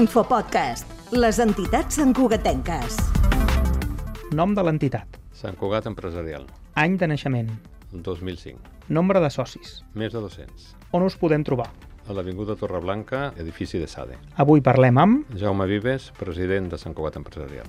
Infopodcast, les entitats santcugatenques. Nom de l'entitat. Sant Cugat Empresarial, Any de naixement. el 2005. Nombre de socis. Més de 200. On us podem trobar? A l'Avinguda Torreblanca, edifici de Sade. Avui parlem amb... Jaume Vives, president de Sant Cugat Empresarial.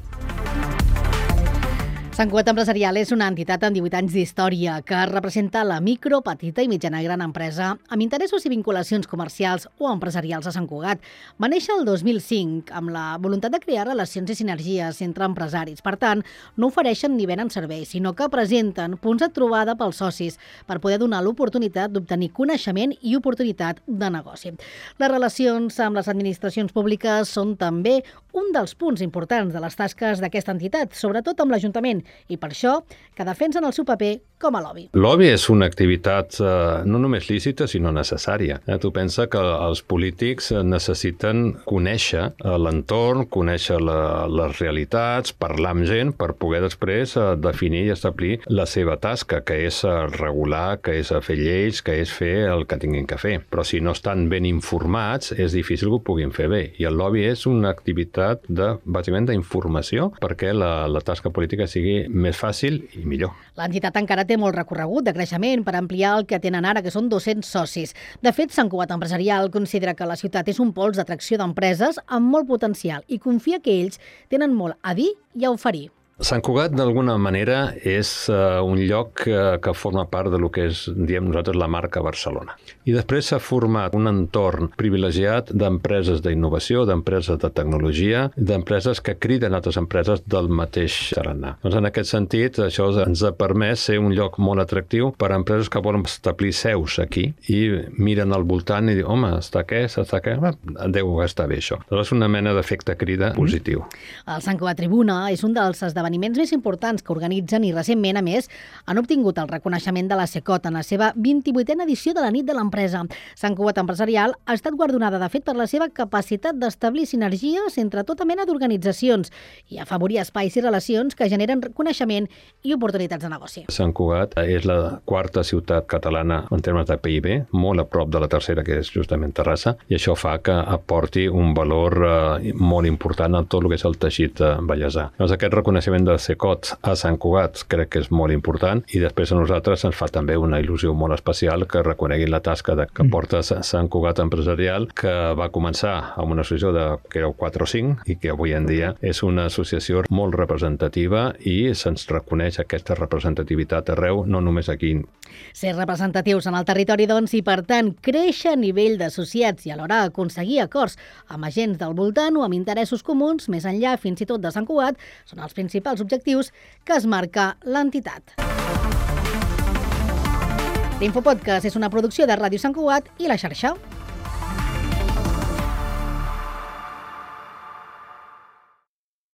Sant Cugat Empresarial és una entitat amb 18 anys d'història que representa la micro, petita i mitjana gran empresa amb interessos i vinculacions comercials o empresarials a Sant Cugat. Va néixer el 2005 amb la voluntat de crear relacions i sinergies entre empresaris. Per tant, no ofereixen ni venen serveis, sinó que presenten punts de trobada pels socis per poder donar l'oportunitat d'obtenir coneixement i oportunitat de negoci. Les relacions amb les administracions públiques són també un dels punts importants de les tasques d'aquesta entitat, sobretot amb l'Ajuntament, i per això que defensen el seu paper com a lobby. Lobby és una activitat eh, no només lícita, sinó necessària. Eh, tu pensa que els polítics eh, necessiten conèixer eh, l'entorn, conèixer la, les realitats, parlar amb gent per poder després eh, definir i establir la seva tasca, que és eh, regular, que és fer lleis, que és fer el que tinguin que fer. Però si no estan ben informats, és difícil que ho puguin fer bé. I el lobby és una activitat de, bàsicament d'informació perquè la, la tasca política sigui més fàcil i millor. L'entitat encara té molt recorregut de creixement per ampliar el que tenen ara, que són 200 socis. De fet, Sant Cugat Empresarial considera que la ciutat és un pols d'atracció d'empreses amb molt potencial i confia que ells tenen molt a dir i a oferir. Sant Cugat, d'alguna manera, és uh, un lloc uh, que forma part de lo que és, diem nosaltres, la marca Barcelona. I després s'ha format un entorn privilegiat d'empreses d'innovació, d'empreses de tecnologia, d'empreses que criden altres empreses del mateix tarannà. Doncs en aquest sentit, això ens ha permès ser un lloc molt atractiu per a empreses que volen establir seus aquí i miren al voltant i diuen, home, està què, està què, deu estar bé això. Doncs és una mena d'efecte crida positiu. El Sant Cugat Tribuna és un dels esdeveniments esdeveniments més importants que organitzen i recentment, a més, han obtingut el reconeixement de la SECOT en la seva 28a edició de la nit de l'empresa. Sant Cugat Empresarial ha estat guardonada, de fet, per la seva capacitat d'establir sinergies entre tota mena d'organitzacions i afavorir espais i relacions que generen coneixement i oportunitats de negoci. Sant Cugat és la quarta ciutat catalana en termes de PIB, molt a prop de la tercera, que és justament Terrassa, i això fa que aporti un valor eh, molt important a tot el que és el teixit eh, ballesà. Doncs aquest reconeixement de Secot a Sant Cugat crec que és molt important i després a nosaltres ens fa també una il·lusió molt especial que reconeguin la tasca de, que porta Sant Cugat Empresarial que va començar amb una associació de, que era 4 o 5 i que avui en dia és una associació molt representativa i se'ns reconeix aquesta representativitat arreu, no només aquí. Ser representatius en el territori, doncs, i per tant créixer a nivell d'associats i alhora aconseguir acords amb agents del voltant o amb interessos comuns, més enllà fins i tot de Sant Cugat, són els principals principals objectius que es marca l'entitat. L'Infopodcast és una producció de Ràdio Sant Cugat i la xarxa.